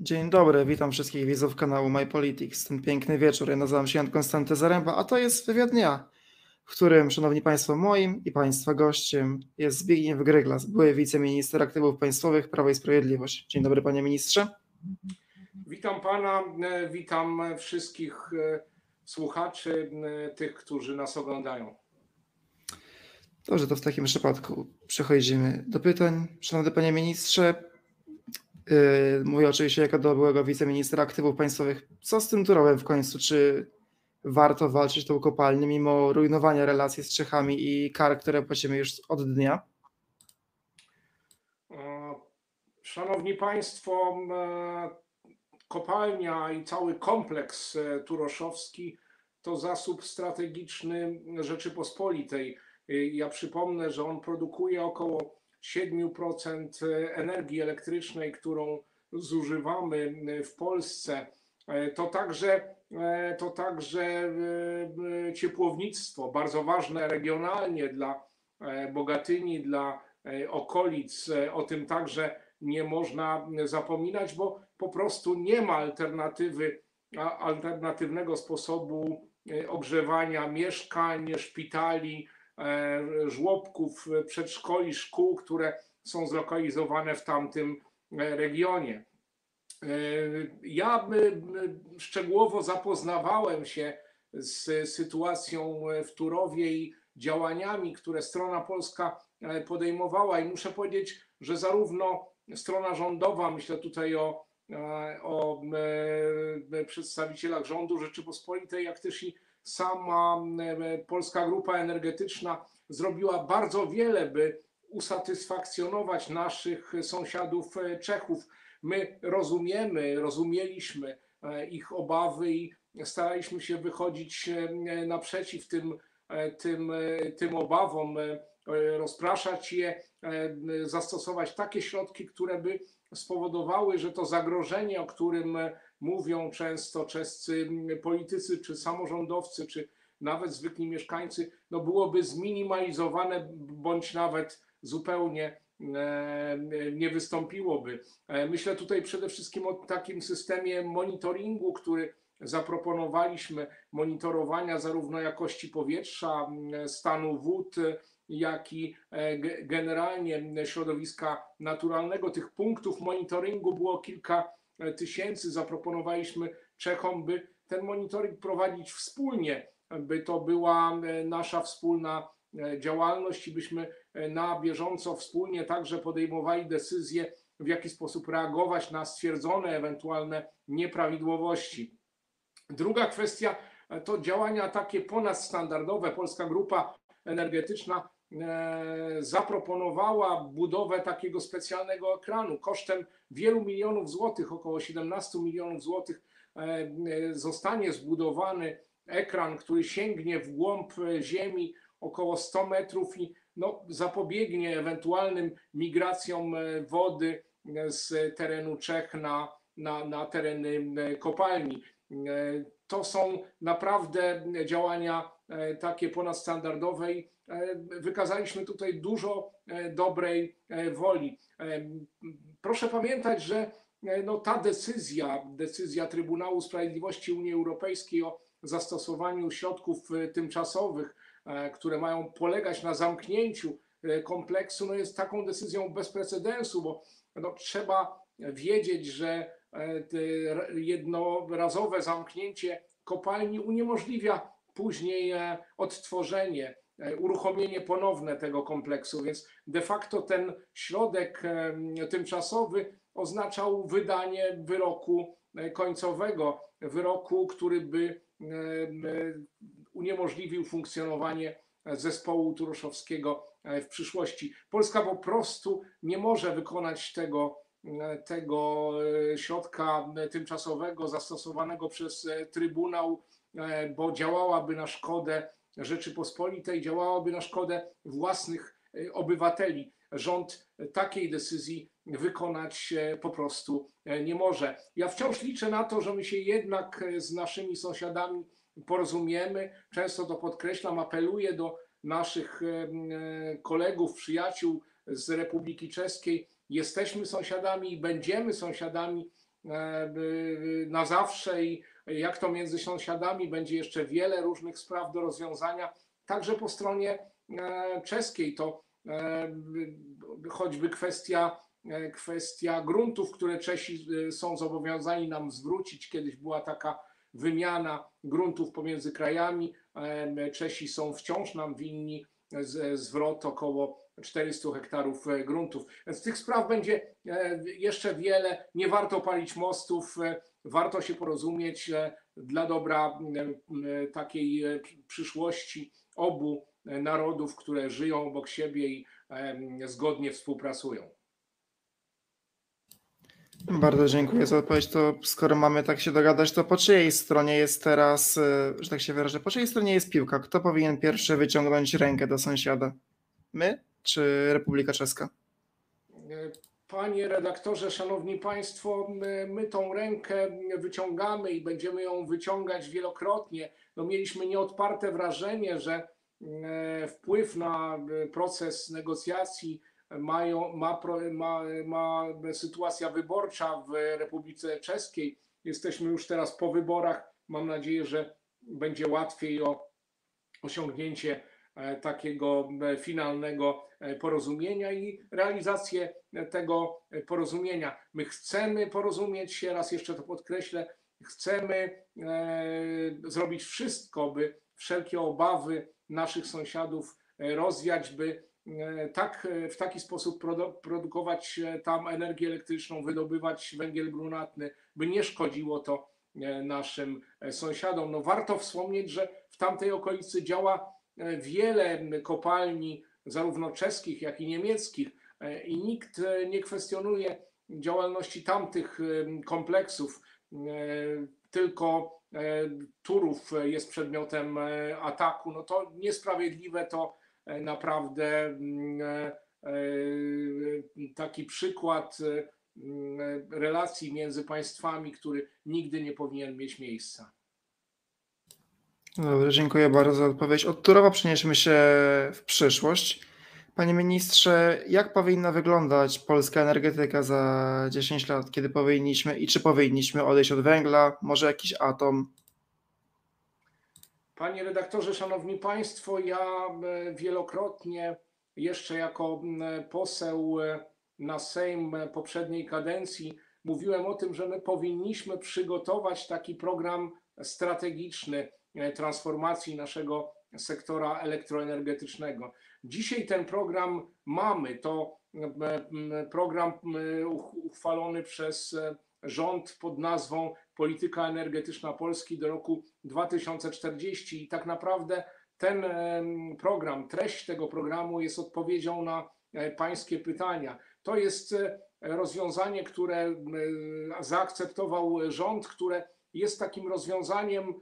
Dzień dobry, witam wszystkich widzów kanału My Politics. Ten piękny wieczór. Ja nazywam się Jan Konstanty Zaręba, a to jest wywiad dnia, w którym, szanowni państwo, moim i państwa gościem jest Zbigniew Gryglas, były wiceminister aktywów państwowych Prawo i Sprawiedliwość. Dzień dobry, panie ministrze. Witam pana, e, witam wszystkich e, słuchaczy, e, tych, którzy nas oglądają. Dobrze, to w takim przypadku przechodzimy do pytań. Szanowny panie ministrze, mówię oczywiście jako do byłego wiceministra aktywów państwowych. Co z tym Turowem w końcu? Czy warto walczyć tą kopalnię mimo rujnowania relacji z Czechami i kar, które płacimy już od dnia? Szanowni Państwo, kopalnia i cały kompleks e, turoszowski to zasób strategiczny Rzeczypospolitej. Y, ja przypomnę, że on produkuje około 7% energii elektrycznej, którą zużywamy w Polsce. E, to także, e, to także y, ciepłownictwo, bardzo ważne regionalnie dla Bogatyni, dla okolic. O tym także nie można zapominać, bo po prostu nie ma alternatywy, alternatywnego sposobu ogrzewania mieszkań, szpitali, E, żłobków, przedszkoli, szkół, które są zlokalizowane w tamtym e, regionie. E, ja szczegółowo zapoznawałem się z sytuacją w Turowie i działaniami, które strona polska podejmowała, i muszę powiedzieć, że zarówno strona rządowa, myślę tutaj o, o przedstawicielach rządu Rzeczypospolitej, jak też i sama e, Polska Grupa Energetyczna zrobiła bardzo wiele, by usatysfakcjonować naszych sąsiadów e, Czechów. My rozumiemy, rozumieliśmy e, ich obawy i staraliśmy się wychodzić naprzeciw tym, tym, tym obawom, rozpraszać je, zastosować takie środki, które by spowodowały, że to zagrożenie, o którym mówią często czescy politycy, czy samorządowcy, czy nawet zwykli mieszkańcy, no byłoby zminimalizowane bądź nawet zupełnie e, nie wystąpiłoby. E, myślę tutaj przede wszystkim o takim systemie monitoringu, który zaproponowaliśmy, monitorowania zarówno jakości powietrza, stanu wód, jak i e, generalnie środowiska naturalnego. Tych punktów monitoringu było kilka tysięcy. Zaproponowaliśmy Czechom, by ten monitoring prowadzić wspólnie, by to była e, nasza wspólna e, działalność i byśmy na bieżąco wspólnie także podejmowali decyzje, w jaki sposób reagować na stwierdzone ewentualne nieprawidłowości. Druga kwestia to działania takie ponadstandardowe. Polska Grupa Energetyczna E, zaproponowała budowę takiego specjalnego ekranu kosztem wielu milionów złotych, około 17 milionów złotych e, e, zostanie zbudowany ekran, który sięgnie w głąb ziemi około 100 metrów i no, zapobiegnie ewentualnym migracjom wody z terenu Czech na, na, na tereny kopalni. To są naprawdę działania takie ponadstandardowe i E, wykazaliśmy tutaj dużo e, dobrej e, woli. Proszę pamiętać, że no, ta decyzja, decyzja Trybunału Sprawiedliwości Unii Europejskiej o zastosowaniu środków tymczasowych, które mają polegać na zamknięciu kompleksu, no jest taką decyzją bez precedensu, bo no, trzeba wiedzieć, że jednorazowe zamknięcie kopalni uniemożliwia później odtworzenie E, uruchomienie ponowne tego kompleksu, więc de facto ten środek tymczasowy oznaczał wydanie wyroku e, końcowego, wyroku, który by e, uniemożliwił funkcjonowanie zespołu turoszowskiego w przyszłości. Polska po prostu nie może wykonać tego, tego środka tymczasowego zastosowanego przez Trybunał, bo działałaby na szkodę Rzeczypospolitej działałaby na szkodę własnych e, obywateli. Rząd takiej decyzji wykonać po prostu e, nie może. Ja wciąż liczę na to, że my się jednak z naszymi sąsiadami porozumiemy. Często to podkreślam, apeluję do naszych e, kolegów, przyjaciół z Republiki Czeskiej. Jesteśmy sąsiadami i będziemy sąsiadami e, na zawsze i jak to między sąsiadami będzie jeszcze wiele różnych spraw do rozwiązania, także po stronie e, czeskiej to e, by- choćby kwestia, e, kwestia gruntów, które Czesi są zobowiązani nam zwrócić. Kiedyś była taka wymiana gruntów pomiędzy krajami. Czesi są wciąż nam winni zwrot około 400 hektarów gruntów. Więc tych spraw będzie jeszcze wiele. Nie warto palić mostów, warto się porozumieć dla dobra m, m, takiej e, przyszłości obu e, narodów, które żyją obok siebie i zgodnie współpracują. Bardzo dziękuję za odpowiedź. To skoro mamy tak się dogadać, to po czyjej stronie jest teraz, e, że tak się wyrażę, po czyjej stronie jest piłka? Kto powinien pierwszy wyciągnąć rękę do sąsiada? My czy Republika Czeska? Panie redaktorze, szanowni państwo, my, tą rękę wyciągamy i będziemy ją wyciągać wielokrotnie. No, mieliśmy nieodparte wrażenie, że e, wpływ na e, proces negocjacji mają, ma, ma, ma sytuacja wyborcza w Republice Czeskiej. Jesteśmy już teraz po wyborach. Mam nadzieję, że będzie łatwiej o osiągnięcie takiego e, finalnego e, porozumienia i realizację e, tego e, porozumienia. My chcemy porozumieć się, raz jeszcze to podkreślę, chcemy e, zrobić wszystko, by wszelkie obawy naszych sąsiadów e, rozwiać, by e, tak, e, w taki sposób produ- produkować e, tam energię elektryczną, wydobywać węgiel brunatny, by nie szkodziło to e, naszym e, sąsiadom. No warto wspomnieć, że w tamtej okolicy działa e, wiele kopalni, zarówno czeskich, jak i niemieckich, e, i nikt e, nie kwestionuje działalności tamtych e, kompleksów. E, Tylko e, Turów jest przedmiotem e, ataku. No to niesprawiedliwe to e, naprawdę mm, e, e, taki przykład e, mm, relacji między państwami, który nigdy nie powinien mieć miejsca. Dobrze, dziękuję bardzo za odpowiedź. Od Turowa przenieśmy się w przyszłość. Panie ministrze, jak powinna wyglądać polska energetyka za 10 lat, kiedy powinniśmy i czy powinniśmy odejść od węgla, może jakiś atom? Panie redaktorze, szanowni państwo, ja e, wielokrotnie jeszcze jako poseł e, na Sejm e, poprzedniej kadencji mówiłem o tym, że my powinniśmy przygotować taki program strategiczny transformacji naszego sektora elektroenergetycznego. Dzisiaj ten program mamy. To m, m, program uchwalony przez e, rząd pod nazwą Polityka Energetyczna Polski do roku 2040 i tak naprawdę ten program, treść tego programu jest odpowiedzią na e, pańskie pytania. To jest e, rozwiązanie, które zaakceptował rząd, które jest takim rozwiązaniem, em,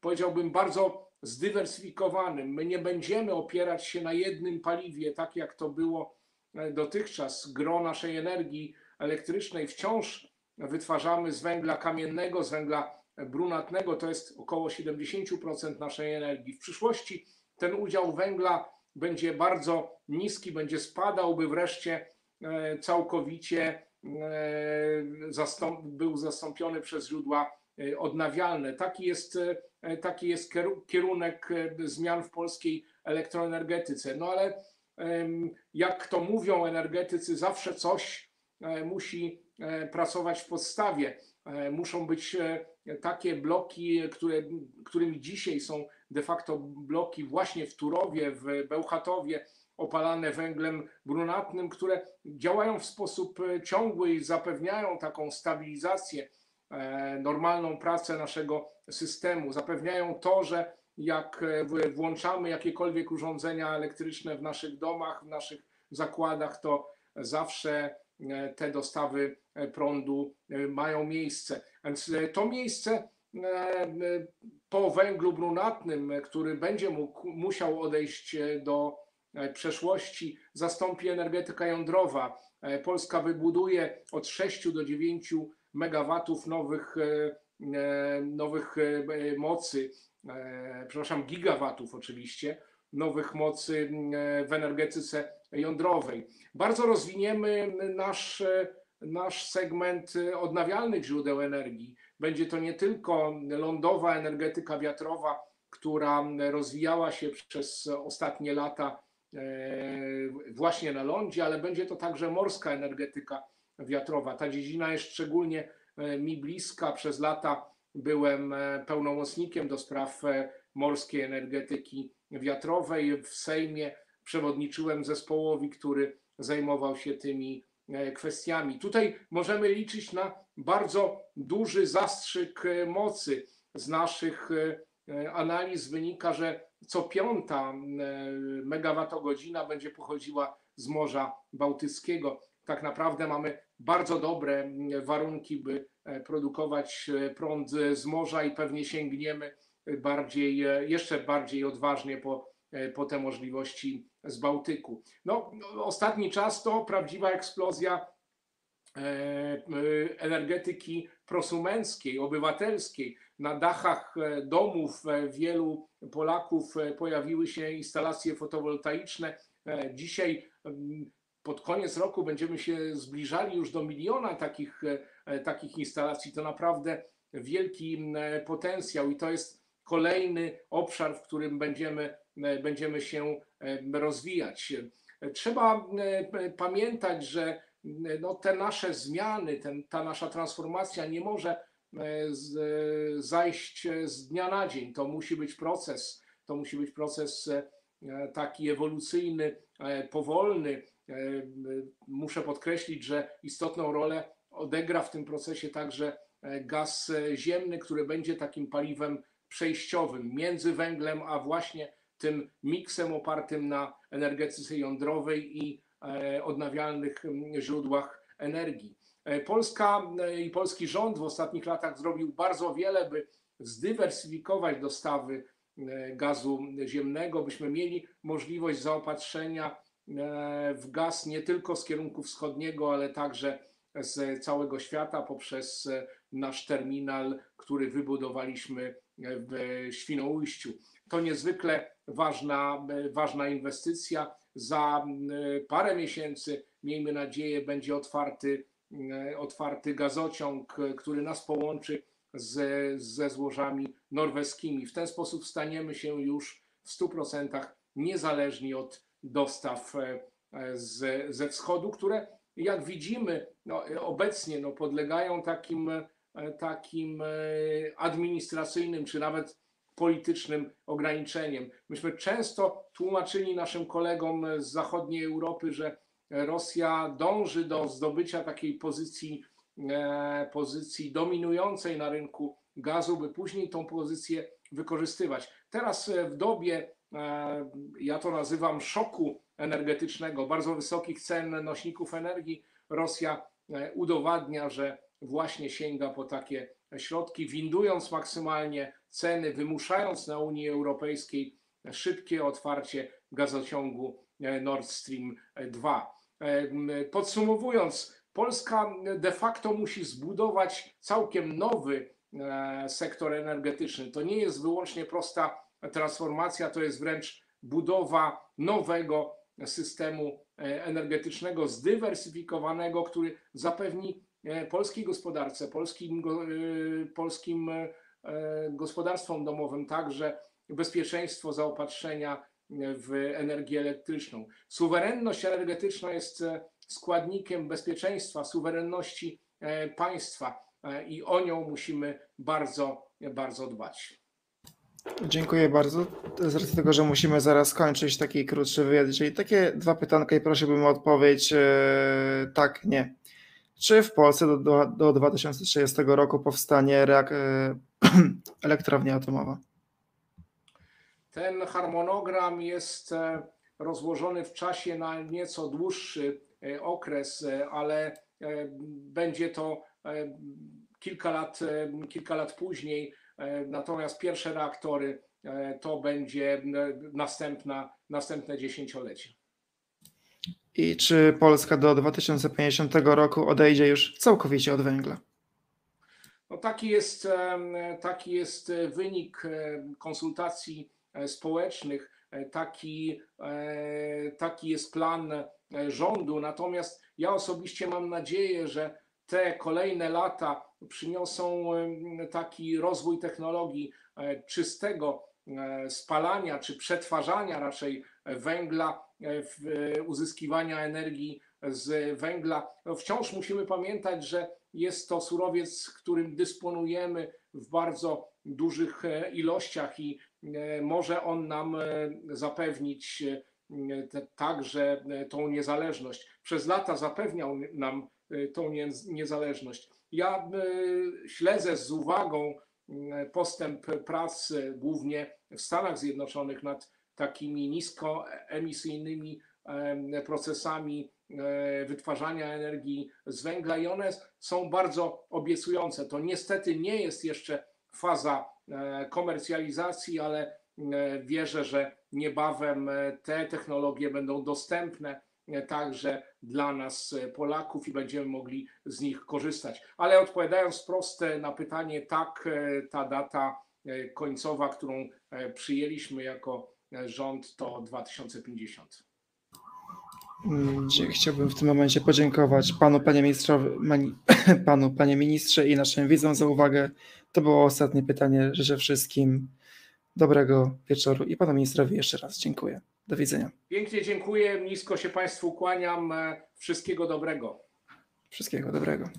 powiedziałbym, bardzo zdywersyfikowanym. My nie będziemy opierać się na jednym paliwie, tak jak to było e, dotychczas. Gro naszej energii elektrycznej wciąż wytwarzamy z węgla kamiennego, z węgla brunatnego, to jest około 70% naszej energii. W przyszłości ten udział węgla będzie bardzo niski, będzie spadał, by wreszcie e, całkowicie e, był zastąpiony przez źródła odnawialne. Taki jest, e, taki jest kieru- kierunek e, zmian w polskiej elektroenergetyce. No ale jak to mówią energetycy, zawsze coś e, musi e, pracować w podstawie. E, Muszą być e, takie bloki, które, którymi dzisiaj są de facto bloki właśnie w Turowie, w Bełchatowie, opalane węglem brunatnym, które działają w sposób e, ciągły i zapewniają taką stabilizację, e, normalną pracę naszego systemu. Zapewniają to, że jak e, włączamy jakiekolwiek urządzenia elektryczne w naszych domach, w naszych zakładach, to zawsze e, te dostawy e, prądu e, mają miejsce. Więc e, to miejsce e, e, po węglu brunatnym, e, który będzie mógł, musiał odejść e, do e, przeszłości, zastąpi energetyka jądrowa. E, Polska wybuduje od 6 do 9 megawatów nowych, e, e, nowych e, mocy, przepraszam, gigawatów oczywiście, nowych mocy w energetyce jądrowej. Bardzo rozwiniemy nasz, nasz segment odnawialnych źródeł energii. Będzie to nie tylko lądowa energetyka wiatrowa, która rozwijała się przez ostatnie lata właśnie na lądzie, ale będzie to także morska energetyka wiatrowa. Ta dziedzina jest szczególnie e, mi bliska. Przez lata byłem e, pełnomocnikiem do spraw morskiej energetyki wiatrowej. W Sejmie przewodniczyłem zespołowi, który zajmował się tymi kwestiami. Tutaj możemy liczyć na bardzo duży zastrzyk mocy z naszych analiz wynika, że co piąta megawattogodzina będzie pochodziła z Morza Bałtyckiego. Tak naprawdę mamy bardzo dobre warunki, by produkować prąd z morza i pewnie sięgniemy bardziej, jeszcze bardziej odważnie po, po te możliwości z Bałtyku. No, ostatni czas to prawdziwa eksplozja energetyki prosumenckiej, obywatelskiej. Na dachach domów wielu Polaków pojawiły się instalacje fotowoltaiczne. Dzisiaj pod koniec roku będziemy się zbliżali już do miliona takich, takich instalacji. To naprawdę wielki potencjał i to jest kolejny obszar, w którym będziemy, będziemy się rozwijać. Trzeba pamiętać, że no, te nasze zmiany, ten, ta nasza transformacja nie może z, zajść z dnia na dzień. To musi być proces, to musi być proces taki ewolucyjny, powolny. Muszę podkreślić, że istotną rolę odegra w tym procesie także gaz ziemny, który będzie takim paliwem przejściowym między węglem, a właśnie tym miksem opartym na energetyce jądrowej i odnawialnych źródłach energii. Polska i polski rząd w ostatnich latach zrobił bardzo wiele, by zdywersyfikować dostawy gazu ziemnego, byśmy mieli możliwość zaopatrzenia w gaz nie tylko z kierunku wschodniego, ale także z całego świata poprzez nasz terminal, który wybudowaliśmy w Świnoujściu. To niezwykle ważna, ważna inwestycja. Za parę miesięcy, miejmy nadzieję, będzie otwarty, otwarty gazociąg, który nas połączy z, ze złożami norweskimi. W ten sposób staniemy się już w 100% niezależni od dostaw z, ze wschodu, które jak widzimy no, obecnie no, podlegają takim, takim administracyjnym czy nawet politycznym ograniczeniem. Myśmy często tłumaczyli naszym kolegom z zachodniej Europy, że Rosja dąży do zdobycia takiej pozycji, pozycji dominującej na rynku gazu, by później tą pozycję wykorzystywać. Teraz w dobie, ja to nazywam szoku energetycznego, bardzo wysokich cen nośników energii, Rosja udowadnia, że właśnie sięga po takie środki, windując maksymalnie ceny, wymuszając na Unii Europejskiej szybkie otwarcie gazociągu Nord Stream 2. Podsumowując, Polska de facto musi zbudować całkiem nowy sektor energetyczny. To nie jest wyłącznie prosta transformacja, to jest wręcz budowa nowego systemu energetycznego, zdywersyfikowanego, który zapewni polskiej gospodarce, polskim, polskim gospodarstwom domowym także bezpieczeństwo zaopatrzenia w energię elektryczną. Suwerenność energetyczna jest składnikiem bezpieczeństwa, suwerenności państwa i o nią musimy bardzo, bardzo dbać. Dziękuję bardzo. Z racji tego, że musimy zaraz kończyć taki krótszy wywiad, czyli takie dwa pytanka i prosiłbym o odpowiedź tak, nie. Czy w Polsce do, do, do 2030 roku powstanie reak- elektrownia atomowa? Ten harmonogram jest rozłożony w czasie na nieco dłuższy okres, ale będzie to kilka lat, kilka lat później. Natomiast pierwsze reaktory to będzie następna, następne dziesięciolecie. I czy Polska do 2050 roku odejdzie już całkowicie od węgla? No taki, jest, taki jest wynik konsultacji społecznych, taki, taki jest plan e, rządu. Natomiast ja osobiście mam nadzieję, że te kolejne lata przyniosą taki rozwój technologii e, czystego e, spalania czy przetwarzania raczej węgla, e, uzyskiwania energii z węgla. No wciąż musimy pamiętać, że jest to surowiec, którym dysponujemy w bardzo dużych ilościach i może on nam zapewnić także tą niezależność. Przez lata zapewniał nam tą nie- niezależność. Ja e, śledzę z uwagą m, postęp prac głównie w Stanach Zjednoczonych nad takimi niskoemisyjnymi em, procesami e, wytwarzania energii z węgla i one są bardzo obiecujące. To niestety nie jest jeszcze faza e, komercjalizacji, ale e, wierzę, że niebawem te technologie będą dostępne także dla nas, e, Polaków, i będziemy mogli z nich korzystać. Ale odpowiadając wprost e, na pytanie, tak, e, ta data e, końcowa, którą przyjęliśmy jako rząd, to 2050. Mm, dzie- Chciałbym w tym momencie podziękować panu, panie ministrowi, panu, panie ministrze i naszym widzom za uwagę. To było ostatnie pytanie. Życzę wszystkim dobrego wieczoru i panu ministrowi jeszcze raz dziękuję. Do widzenia. Pięknie dziękuję, nisko się Państwu kłaniam. e, Wszystkiego dobrego. Wszystkiego dobrego.